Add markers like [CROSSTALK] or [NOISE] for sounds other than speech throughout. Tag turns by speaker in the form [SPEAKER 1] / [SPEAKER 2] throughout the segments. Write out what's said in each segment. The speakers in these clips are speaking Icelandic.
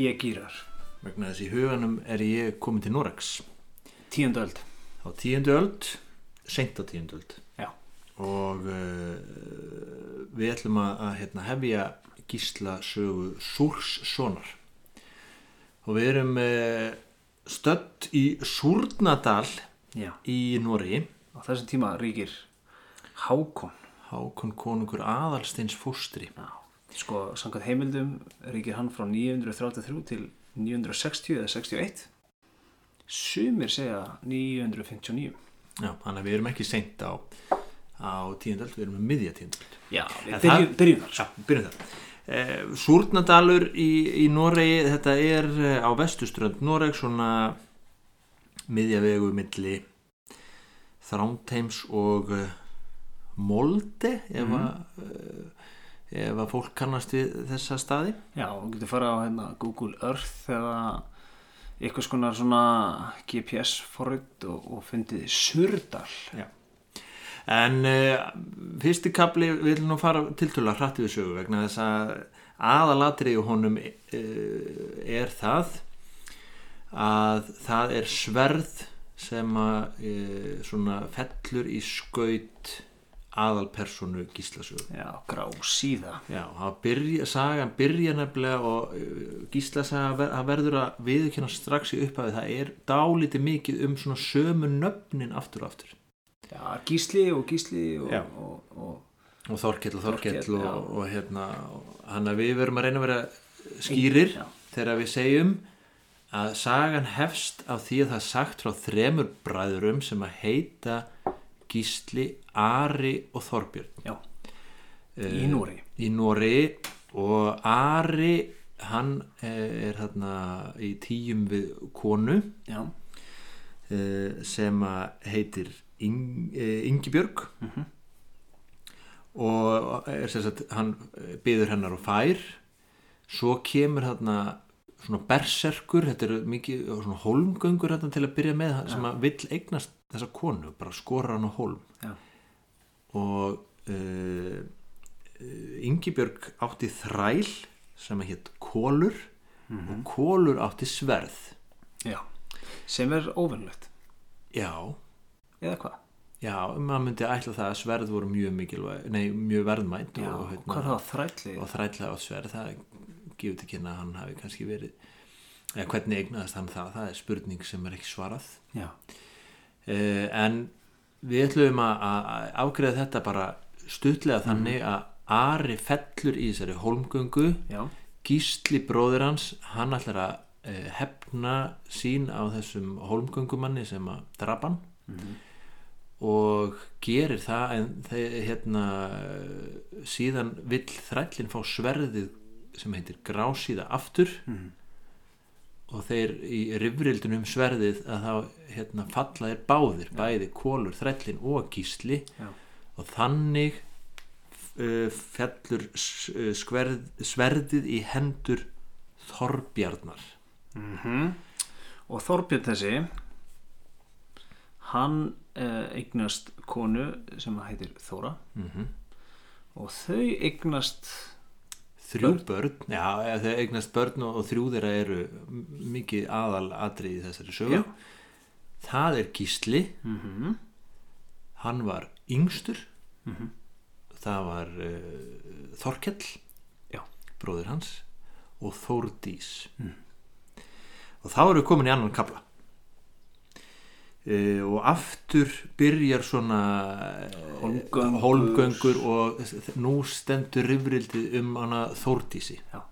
[SPEAKER 1] Ég gýrar
[SPEAKER 2] vegna þess í huganum er ég komin til Norex
[SPEAKER 1] Tíundu öld.
[SPEAKER 2] Á tíundu öld seint á tíundu öld.
[SPEAKER 1] Já.
[SPEAKER 2] og uh, við ætlum að, að hérna, hefja gísla sögu Súrssonar og við erum uh, stödd í Súrnadal
[SPEAKER 1] Já.
[SPEAKER 2] í Nóri
[SPEAKER 1] Á þessum tíma ríkir Hákon.
[SPEAKER 2] Hákon konungur aðalsteins fóstri.
[SPEAKER 1] Já Sko, samkvæmt heimildum ríkir hann frá 933 til 960 eða 61 Sumir segja 959
[SPEAKER 2] Já, þannig að við erum ekki seint á, á tíundu öld, við erum með miðja tíundu öld
[SPEAKER 1] Já, við byrjum, byrjum þar
[SPEAKER 2] Já, byrjum. Eh, Súrnadalur í, í Noregi, þetta er eh, á vestuströnd Noreg, svona miðjavegu milli Þrándheims og uh, Molde, ef,
[SPEAKER 1] Mhm.
[SPEAKER 2] að, uh, ef að fólk kannast við þessa staði.
[SPEAKER 1] Já, þú getur fara á hérna, Google Earth eða eitthvað svona GPS-forrið og, og fundið Surdal
[SPEAKER 2] En uh, fyrsti kapli, við ætlum nú fara tiltölu hratt við sögu vegna þess að aðalatri í honum uh, er það að það er sverð sem að uh, svona fellur í skaut aðalpersonu gíslasögu.
[SPEAKER 1] Já, grá síða
[SPEAKER 2] Já, byrja, sagan byrja nefnilega og uh, gíslasaga það verður að viðkjöna strax í upphafið það er dálítið mikið um svona sömu nöfnin aftur og aftur.
[SPEAKER 1] Já, Gísli og Gísli og, og, og,
[SPEAKER 2] og Þorkell og Þorkell og, hérna hann að við verum að reyna að vera skýrir
[SPEAKER 1] Já.
[SPEAKER 2] þegar við segjum að sagan hefst af því að það er sagt frá þremur bræðurum sem að heita Gísli, Ari og Þorbjörn.
[SPEAKER 1] Já,
[SPEAKER 2] Eh,
[SPEAKER 1] í Núri
[SPEAKER 2] í Nóri og Ari hann eh, er hérna í tíum við konu
[SPEAKER 1] Já,
[SPEAKER 2] eh, sem heitir Ing, eh, Ingibjörg.
[SPEAKER 1] Mhm.
[SPEAKER 2] og er sem sagt hann byður hennar og fær. Svo kemur hérna svona berserkur, þetta eru mikið svona hólmgöngur hérna til að byrja með sem að vill eignast þessa konu bara skora hann á hólm
[SPEAKER 1] Já.
[SPEAKER 2] og uh, Ingibjörg átti þræl sem að hétt Kólur og Kólur átti sverð
[SPEAKER 1] já sem er óvinnlegt
[SPEAKER 2] já,
[SPEAKER 1] eða hvað?
[SPEAKER 2] Já, maður myndi ætla það að sverð voru mjög mikilvæg, nei, mjög verðmænt
[SPEAKER 1] Já,
[SPEAKER 2] og, hérna,
[SPEAKER 1] hvað það þrætli?
[SPEAKER 2] og þrætla á sverð, það gefur til kynna að hann hafi kannski verið, eða hvernig eignaðist hann það, það er spurning sem er ekki svarað.
[SPEAKER 1] Já,
[SPEAKER 2] en við ætlum að, afgreða þetta bara stuttlega
[SPEAKER 1] Mhm.
[SPEAKER 2] þannig að Ari fellur í þessari hólmgöngu,
[SPEAKER 1] já,
[SPEAKER 2] Gísli bróðir hans, hann ætlar að uh, hefna sín á þessum hólmgöngumanni sem að drapa hann
[SPEAKER 1] Mhm.
[SPEAKER 2] og gerir það en þeir, hérna, síðan vill þrællin fá sverðið sem heitir grásíða aftur
[SPEAKER 1] Mhm.
[SPEAKER 2] Og þeir í rifrildun um sverðið að þá hérna, falla þeir báðir bæði kólur, þrællin og gísli.
[SPEAKER 1] Já.
[SPEAKER 2] og þannig uh, fellur uh, skverð, sverðið í hendur Þorbjarnar.
[SPEAKER 1] Mhm. og Þorbjörn þessi hann uh, eignast konu sem heitir Þóra.
[SPEAKER 2] Mm
[SPEAKER 1] og þau eignast
[SPEAKER 2] þrjú börn, já, eða þau eignast börn og, og þrjú þeirra eru mikið aðal atrið í þessari sögu
[SPEAKER 1] Já.
[SPEAKER 2] það er Gísli
[SPEAKER 1] mm
[SPEAKER 2] hann var yngstur
[SPEAKER 1] Mhm.
[SPEAKER 2] það var uh, Þorkell
[SPEAKER 1] Já.
[SPEAKER 2] bróðir hans og Þórdís
[SPEAKER 1] Mm.
[SPEAKER 2] og þá erum við komin í annan kapla uh, og aftur byrjar svona uh,
[SPEAKER 1] Hólmgöngur.
[SPEAKER 2] hólmgöngur og nú stendur rifrildið um hana Þórdísi.
[SPEAKER 1] Já.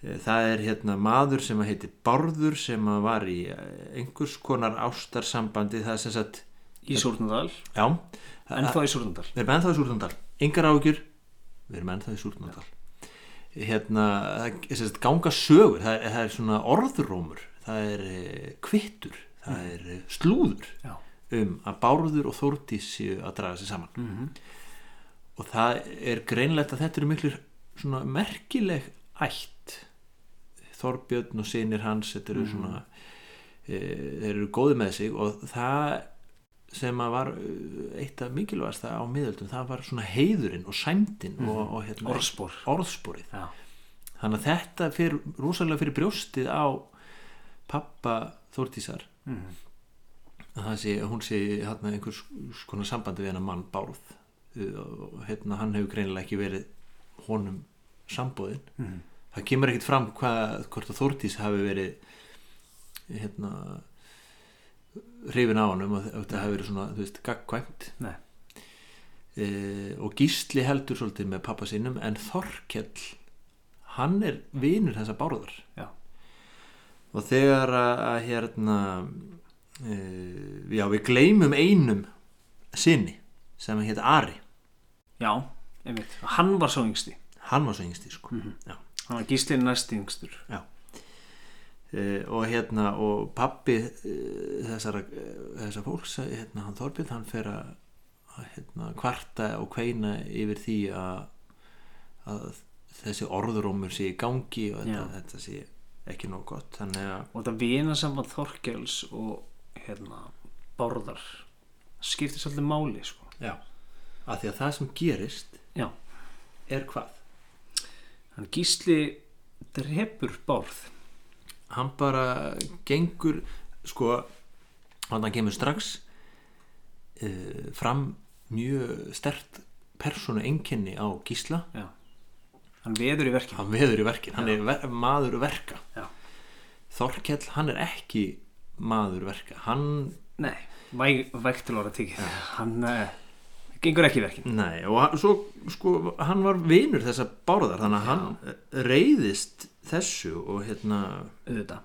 [SPEAKER 2] Eh, það er hérna maður sem að heitir Bárður sem að var í eh, einhvers konar ástarsambandi það er sem sagt
[SPEAKER 1] í Súrnadal
[SPEAKER 2] já,
[SPEAKER 1] en þá í Súrnadal
[SPEAKER 2] Við erum ennþá í Súrnandal Engar ágjur Við erum ennþá í Súrnandal Hérna, það er sem sagt ganga sögur. Það er, það er svona orðrómur. Það er eh, kvittur það er eh, slúður
[SPEAKER 1] Já.
[SPEAKER 2] um að Bárður og Þórdís séu að draga sig saman.
[SPEAKER 1] Mm
[SPEAKER 2] og það er greinlegt að þetta eru miklu svona merkileg ætt. Þorbjörn og sinir hans þetta eru svona e, þeir eru góði með sig og það sem að var eh, eitt af mikilvægasta á miðöldum það var svona heiðurinn og sæmdin og, og hérna,
[SPEAKER 1] Orðspor.
[SPEAKER 2] orðsporið.
[SPEAKER 1] Já.
[SPEAKER 2] þannig að þetta fyrir rosalega fyrir brjóstið á pappa Þórtísar
[SPEAKER 1] mm.
[SPEAKER 2] að sé, hún sé hérna einhvers konar sambandi við hennar mann Bárð og hérna hann hefur greinilega ekki verið honum sambóðin
[SPEAKER 1] Mm.
[SPEAKER 2] það kemur ekkert fram hvað, hvort að Þórtís hafi verið hérna hrifin á honum og þetta hafi verið svona, þú veist, gagkvæmt
[SPEAKER 1] Nei.
[SPEAKER 2] e, og Gísli heldur svolítið með pappa sínum en Þorkell hann er vinur þessa bárðar
[SPEAKER 1] Já.
[SPEAKER 2] Og þegar að, að hérna e, já, við gleymum einum sinni sem heit Ari
[SPEAKER 1] Já, einmitt. Hann var svo yngsti.
[SPEAKER 2] hann var svo yngsti sko
[SPEAKER 1] Mm
[SPEAKER 2] Já.
[SPEAKER 1] Hann var gíslinn næst yngstur.
[SPEAKER 2] Uh, og hérna og pappi uh, þessara, uh, þessara fólks hérna hann Þorbjörn hann fer að hérna, kvarta og kveina yfir því að, að þessi orðurómur sé í gangi og þetta,
[SPEAKER 1] Já.
[SPEAKER 2] þetta sé ekki nóg gott að
[SPEAKER 1] Og þetta vinasamband Þorkels og hérna Bárðar skiptir svolítið máli, sko.
[SPEAKER 2] já. að því að það sem gerist
[SPEAKER 1] Já.
[SPEAKER 2] er hvað
[SPEAKER 1] Hann gísli drepur Bárð.
[SPEAKER 2] hann bara gengur sko hann kemur strax uh, fram mjög stert persónu einkenni á gísla
[SPEAKER 1] Já. Hann veður í verkinu.
[SPEAKER 2] hann veður í verkin, hann er ver maður verka
[SPEAKER 1] Já.
[SPEAKER 2] Þorkell, hann er ekki maður verka hann,
[SPEAKER 1] Nei, væg, vægt til orða tikið. Hann uh, gengur ekki í verkinu.
[SPEAKER 2] nei, og hann, svo sko, hann var vinur þessa bárðar þannig að hann reyðist þessu og hérna
[SPEAKER 1] Auðvitað.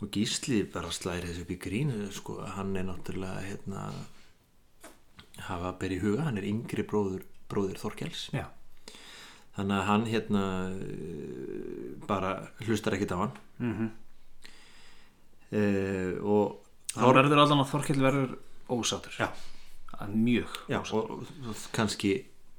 [SPEAKER 2] og Gísli bara slæri þessu upp í grínu sko, hann er náttúrulega hérna hafa að bera í huga, hann er yngri bróður, bróður Þorkells
[SPEAKER 1] Já.
[SPEAKER 2] Þannig að hann hérna bara hlustar ekkit á hann
[SPEAKER 1] Mm
[SPEAKER 2] uh, og
[SPEAKER 1] Hann verður allan að Þorkell verður ósátur.
[SPEAKER 2] Já.
[SPEAKER 1] Mjög
[SPEAKER 2] Já,
[SPEAKER 1] ósátur.
[SPEAKER 2] og, og kannski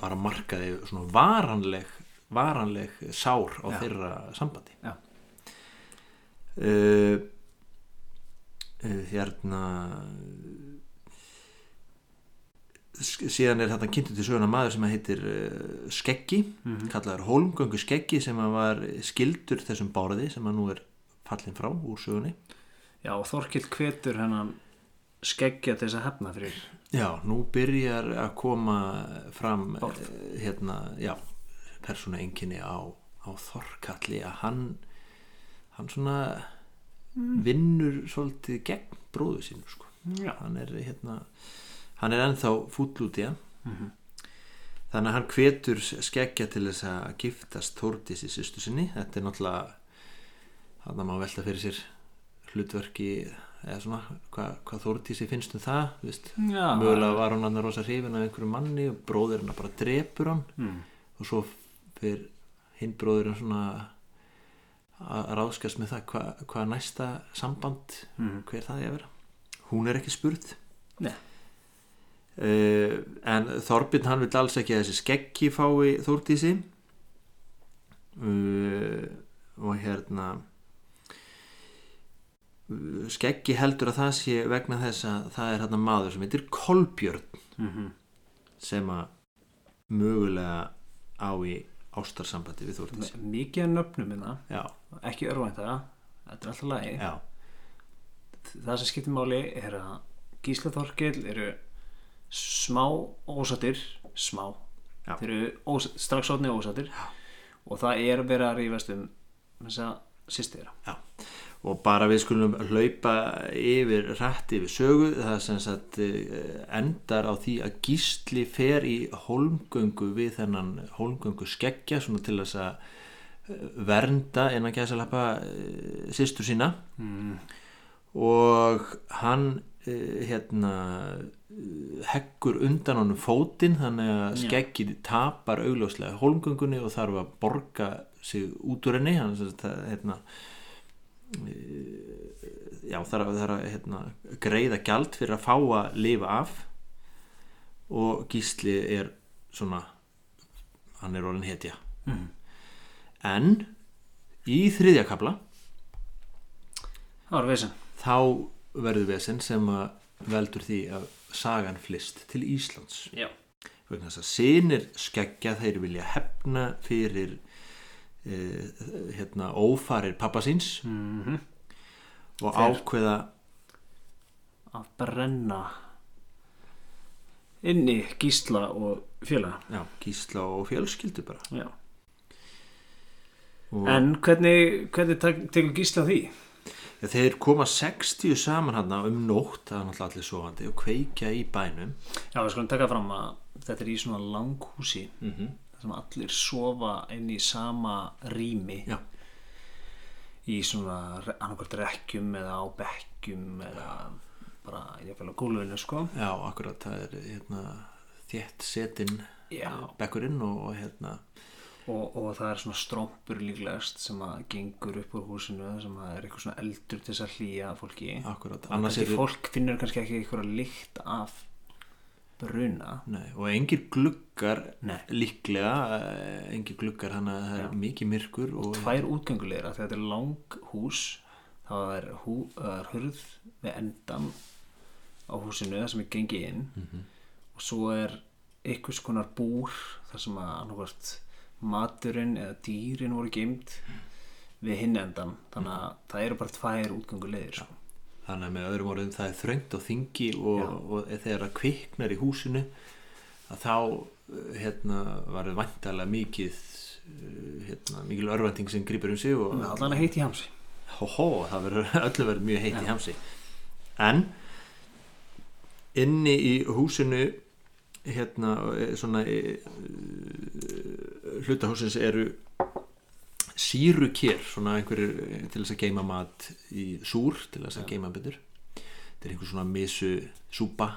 [SPEAKER 2] bara markaði svona varanleg varanleg sár á
[SPEAKER 1] Já.
[SPEAKER 2] þeirra sambandi
[SPEAKER 1] Já.
[SPEAKER 2] uh, uh, hérna síðan er þetta kynntu til söguna maður sem heitir uh, Skeggi
[SPEAKER 1] Mhm.
[SPEAKER 2] kallaður Hólmgöngu Skeggi sem var skildur þessum bárði sem að nú er fallin frá úr sögunni
[SPEAKER 1] Já, og Þorkell hvetur hennan skeggja til þess að hefna fyrir.
[SPEAKER 2] Já, nú byrjar að koma fram
[SPEAKER 1] Bárð.
[SPEAKER 2] eh, hérna, já, persóna enginni á, á Þorkalli að hann hann svona vinnur svolítið gegn bróðu sínu sko. Hann er hérna hann er ennþá fúll út í hann
[SPEAKER 1] Mhm.
[SPEAKER 2] þannig að hann hvetur skeggja til þess að giftast Þórdís í sýstu sinni þetta er náttúrulega hann má velta fyrir sér hlutverki eða svona hvað hva Þórdísi finnst um það mögulega var hann rosa hrifin af einhverju manni og bróðir hann bara drepur hann
[SPEAKER 1] Mm.
[SPEAKER 2] og svo fyrir hinn bróðurinn svona að ráðskast með það hvað hva næsta samband
[SPEAKER 1] Mm.
[SPEAKER 2] hver það er að vera hún er ekki spurð
[SPEAKER 1] Nei.
[SPEAKER 2] Uh, en Þorbjörn hann vil alls ekki að þessi skeggi fái Þórdísi. Uh, og hérna uh, skeggi heldur að það sé vegna þess að það er hérna maður sem heitir Kolbjörn
[SPEAKER 1] Mm
[SPEAKER 2] sem að mögulega á í ástarsambandi við Þórdísi.
[SPEAKER 1] Mikið af nöfnum minna,
[SPEAKER 2] já,
[SPEAKER 1] ekki örvænta, þetta er alltaf lagi.
[SPEAKER 2] já,
[SPEAKER 1] Það sem skiptir máli er að Gísla Þorkell eru smá ósattir, smá,
[SPEAKER 2] Já.
[SPEAKER 1] þeir eru ós, strax átni ósattir og það er verið að rífast um þess að sýsti þeirra.
[SPEAKER 2] og bara við skulum hlaupa yfir rætt yfir sögu það sem sagt eh, endar á því að gísli fer í holmgöngu við þennan holmgöngu skeggja svona til þess að eh, vernda innan gæsalappa sýstur sína
[SPEAKER 1] Mm.
[SPEAKER 2] og hann hérna uh, heggur undan honum fótinn þannig að skeggið tapar augljóslega hólmgöngunni og þarf að borga sig út úr henni sagt að hérna uh, já þarf að, þarf að hérna, greiða gjald fyrir að fá að lifa af og gísli er svona hann er orðin hetja
[SPEAKER 1] Mm.
[SPEAKER 2] en í þriðja kapla
[SPEAKER 1] Það var veisin.
[SPEAKER 2] þá verður vesen sem að veldur því að sagan flist til Íslands. Vegna þess að sinir skeggja þeir vilja hefna fyrir uh, hérna, ófarir pappa síns
[SPEAKER 1] mm
[SPEAKER 2] og
[SPEAKER 1] Þeir-
[SPEAKER 2] ákveða
[SPEAKER 1] að brenna inni gísla og félaga.
[SPEAKER 2] Já, gísla og fjölskyldu bara.
[SPEAKER 1] Já.
[SPEAKER 2] og
[SPEAKER 1] en hvernig, hvernig tek- tekur gísla því?
[SPEAKER 2] Þeir koma 60 saman hann um nótt það er náttúrulega allir sofandi og kveikja í bænum.
[SPEAKER 1] Já, við skulum taka fram að þetta er í svona langhúsi
[SPEAKER 2] mm -hmm.
[SPEAKER 1] þar sem allir sofa inn í sama rými.
[SPEAKER 2] Já,
[SPEAKER 1] í svona annarkvært rekkjum eða á bekkjum eða bara jafnvel á gólfinu sko.
[SPEAKER 2] Já, akkurat það er hérna, þétt setin bekkurinn og hérna
[SPEAKER 1] og, og það er svona strómpur líklegast sem að gengur upp úr húsinu sem að er eitthvað svona eldur til þess að hlýja fólki og kannski
[SPEAKER 2] eru
[SPEAKER 1] fólk finnur kannski ekki eitthvað lykt af bruna
[SPEAKER 2] nei, og engir gluggar
[SPEAKER 1] Nei.
[SPEAKER 2] líklega eh, engir gluggar, þannig að það er
[SPEAKER 1] Já.
[SPEAKER 2] mikið myrkur og
[SPEAKER 1] tvær útgöngulegra þegar þetta er lang hús þá er, hú, það er hurð við endan á húsinu sem er gengið inn
[SPEAKER 2] Mhm.
[SPEAKER 1] og svo er einhvers konar búr þar sem að annarkvært maturinn eða dýrin voru geimt við hinn endan þannig að það eru bara tvær útgöngulegir sko.
[SPEAKER 2] þannig að með öðrum orðum það er þröngt og þingi og, og þegar það kviknar í húsinu að þá eh, hérna, var vantarlega mikið eh, hérna, mikil örvending sem grýpur um sig og
[SPEAKER 1] allan að heiti hamsi.
[SPEAKER 2] Hó hó, það verður [LAUGHS] öllu verður mjög heitt í hamsi. En inni í húsinu hérna svona hlutahúsins eru sírukér svona einhverjir eh, til þess að geima mat í súr til þess að geima betur. Þetta er einhver svona misu súpa.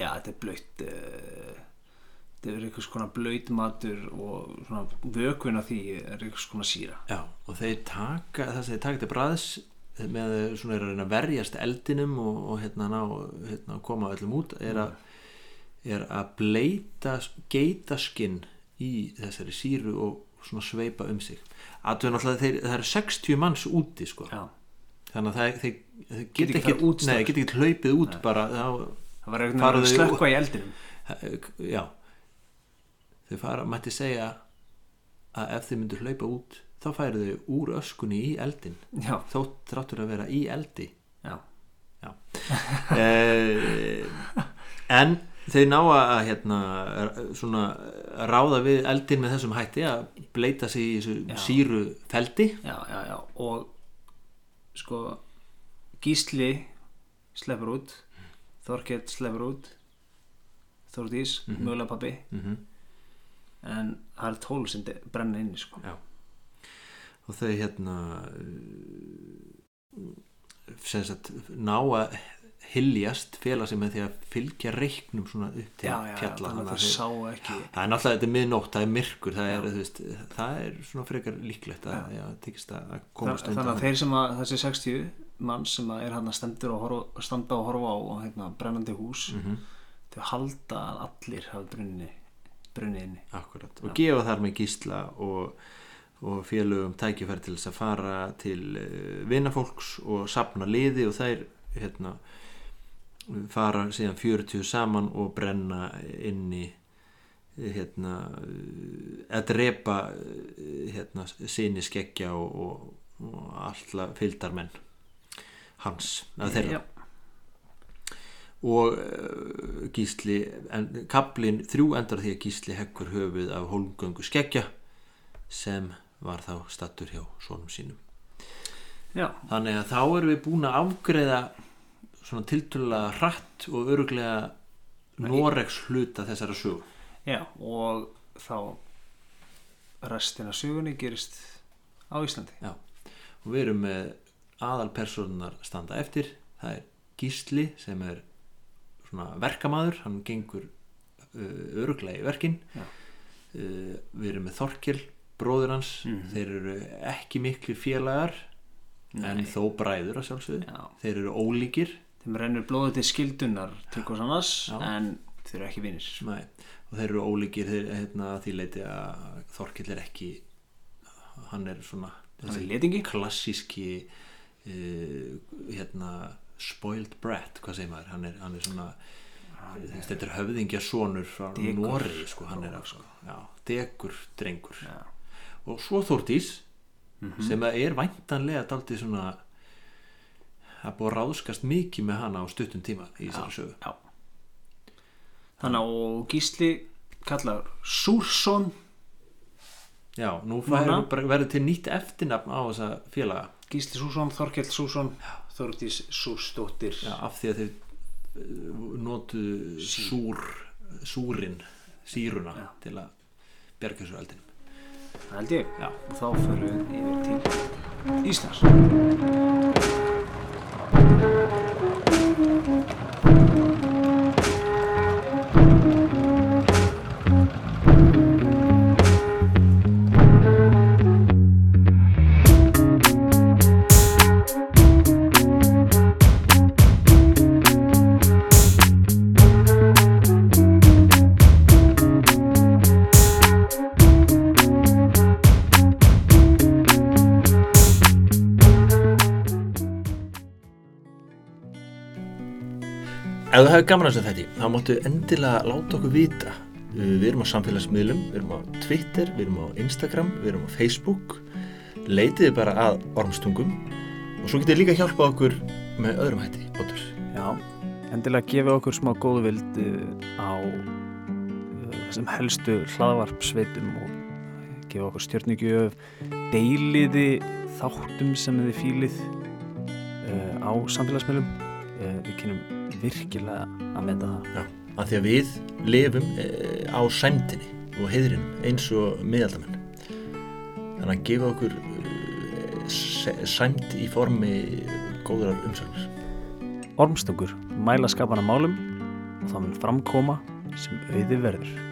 [SPEAKER 1] Já þetta er blöytt uh, þetta er einhvers konar blöyt matur og svona vökun af því er einhvers konar síra.
[SPEAKER 2] Já, og þeir taka það sem þeir taka til bræðs með að svona er að reyna að verjast eldinum og, og hérna ná hérna, að koma öllum út er að, er að bleita geitaskinn í þessari síru og svona sveipa um sig. Það eru 60 manns úti sko.
[SPEAKER 1] já.
[SPEAKER 2] Þannig að það, þeir, þeir
[SPEAKER 1] Geta
[SPEAKER 2] geta
[SPEAKER 1] ekki út
[SPEAKER 2] nei, geta ekki hlaupið út bara þá,
[SPEAKER 1] það var einhvern
[SPEAKER 2] Fara
[SPEAKER 1] veginn að
[SPEAKER 2] þau-
[SPEAKER 1] slökka í eldinum.
[SPEAKER 2] Já. Þau fara, mætti segja að ef þau myndu hlaupa út þá færu þau úr öskunni í eldin
[SPEAKER 1] já,
[SPEAKER 2] þótt þráttur að vera í eldi.
[SPEAKER 1] Já, [LAUGHS]
[SPEAKER 2] eh, en þau ná að hérna, svona, ráða við eldin með þessum hætti að bleita sig í þessu
[SPEAKER 1] Já.
[SPEAKER 2] síru feldi
[SPEAKER 1] já, já, já og sko Gísli sleppur út Þorkett sleppur út Þórdís,
[SPEAKER 2] Mhm.
[SPEAKER 1] mögulega pappi
[SPEAKER 2] mm -hmm.
[SPEAKER 1] en það er tól sem brenna inni sko.
[SPEAKER 2] Og þau hérna sem sagt ná að hyljast fela sig með því að fylgja reiknum svona upp til
[SPEAKER 1] já, já,
[SPEAKER 2] fjalla
[SPEAKER 1] þannig að það
[SPEAKER 2] að
[SPEAKER 1] sá ekki
[SPEAKER 2] það er náttúrulega, þetta er miðnótt, það er myrkur það er, veist, það er svona frekar líklegt að, já, að komast
[SPEAKER 1] þannig að þeir sem að þessi 60 mann sem að er hann að horfa, standa og horfa á og, hérna, brennandi hús
[SPEAKER 2] mm
[SPEAKER 1] þau halda að allir hafa brunni brunni inni.
[SPEAKER 2] Akkurat, og gefa þar með gísla og, og félögum tækifæri til þess að fara til uh, vinafólks og sapna liði og þær hérna, fara síðan 40 saman og brenna inni hérna, eh, að drepa eh, hérna, sinni skeggja og, og, og alltaf fylgdarmenn hans, að þeirra.
[SPEAKER 1] Já,
[SPEAKER 2] og uh, Gísli en, kaplin þrjú endar því að Gísli heggur höfuð af hólmgöngu skeggja sem var þá stattur hjá svonum sínum.
[SPEAKER 1] Já,
[SPEAKER 2] þannig að þá erum við búin að afgreða svona tiltölulega hratt og öruglega Noregs hluta þessara sög
[SPEAKER 1] já og þá restina sögunni gerist á Íslandi
[SPEAKER 2] Já. og við erum með aðalpersonar standa eftir það er Gísli sem er svona verkamaður hann gengur uh, öruglega í verkin
[SPEAKER 1] Já.
[SPEAKER 2] uh, við erum með Þorkil bróður hans,
[SPEAKER 1] Mhm.
[SPEAKER 2] þeir eru ekki miklu félagar en
[SPEAKER 1] Nei.
[SPEAKER 2] þó bræður að sjálfsögðu
[SPEAKER 1] já,
[SPEAKER 2] þeir eru ólíkir
[SPEAKER 1] þeim rennur blóðið til skildunar til hvers annars
[SPEAKER 2] Já.
[SPEAKER 1] en þeir eru ekki vinir.
[SPEAKER 2] Nei. og þeir eru ólíkir þeir, hérna, því leiti að Þorkil er ekki hann er svona
[SPEAKER 1] hann er
[SPEAKER 2] klassíski uh, hérna spoiled brat, hvað segir maður? Hann er, hann er svona þetta er höfðingja sonur frá. Noregi sko, hann er sko, já, degur drengur.
[SPEAKER 1] Já,
[SPEAKER 2] og svo Þórdís sem að er væntanlega daldið svona að búið að ráðskast mikið með hana á stuttum tíma í þessari sögu.
[SPEAKER 1] Já. Þannig að og Gísli kallar Súrsson.
[SPEAKER 2] Já, nú verður til nýtt eftirnafn á þessa félaga.
[SPEAKER 1] Gísli Súrsson, Þorkell Súrsson Þórdís Súrsdóttir.
[SPEAKER 2] Já, af því að þeir uh, notu súr súrin, síruna til að bjarga þessu eldinum.
[SPEAKER 1] Það held ég.
[SPEAKER 2] Já.
[SPEAKER 1] og þá förum við yfir til Íslands
[SPEAKER 2] Ef þú hefur gaman að þetta þá máttu endilega láta okkur vita. Við erum á samfélagsmiðlum, við erum á Twitter, við erum á Instagram, við erum á Facebook. Leitiði bara að ormstungum og svo getið líka hjálpa okkur með öðrum hætti, Bóttur
[SPEAKER 1] Já, endilega gefið okkur smá góðu vild á uh, þessum helstu hlaðvarpsveitum og gefið okkur stjörnugjöf deiliði þáttum sem þið fílið uh, á samfélagsmiðlum. Við kynum virkilega að meta það.
[SPEAKER 2] Já, af því að við lifum e, á sæmdini og heiðrinum eins og miðaldamenn. Þannig að gefa okkur e, sæmd í formi góðrar umsögnar.
[SPEAKER 1] Ormstungur, mæla skapana málum og það mun framkoma sem auði verður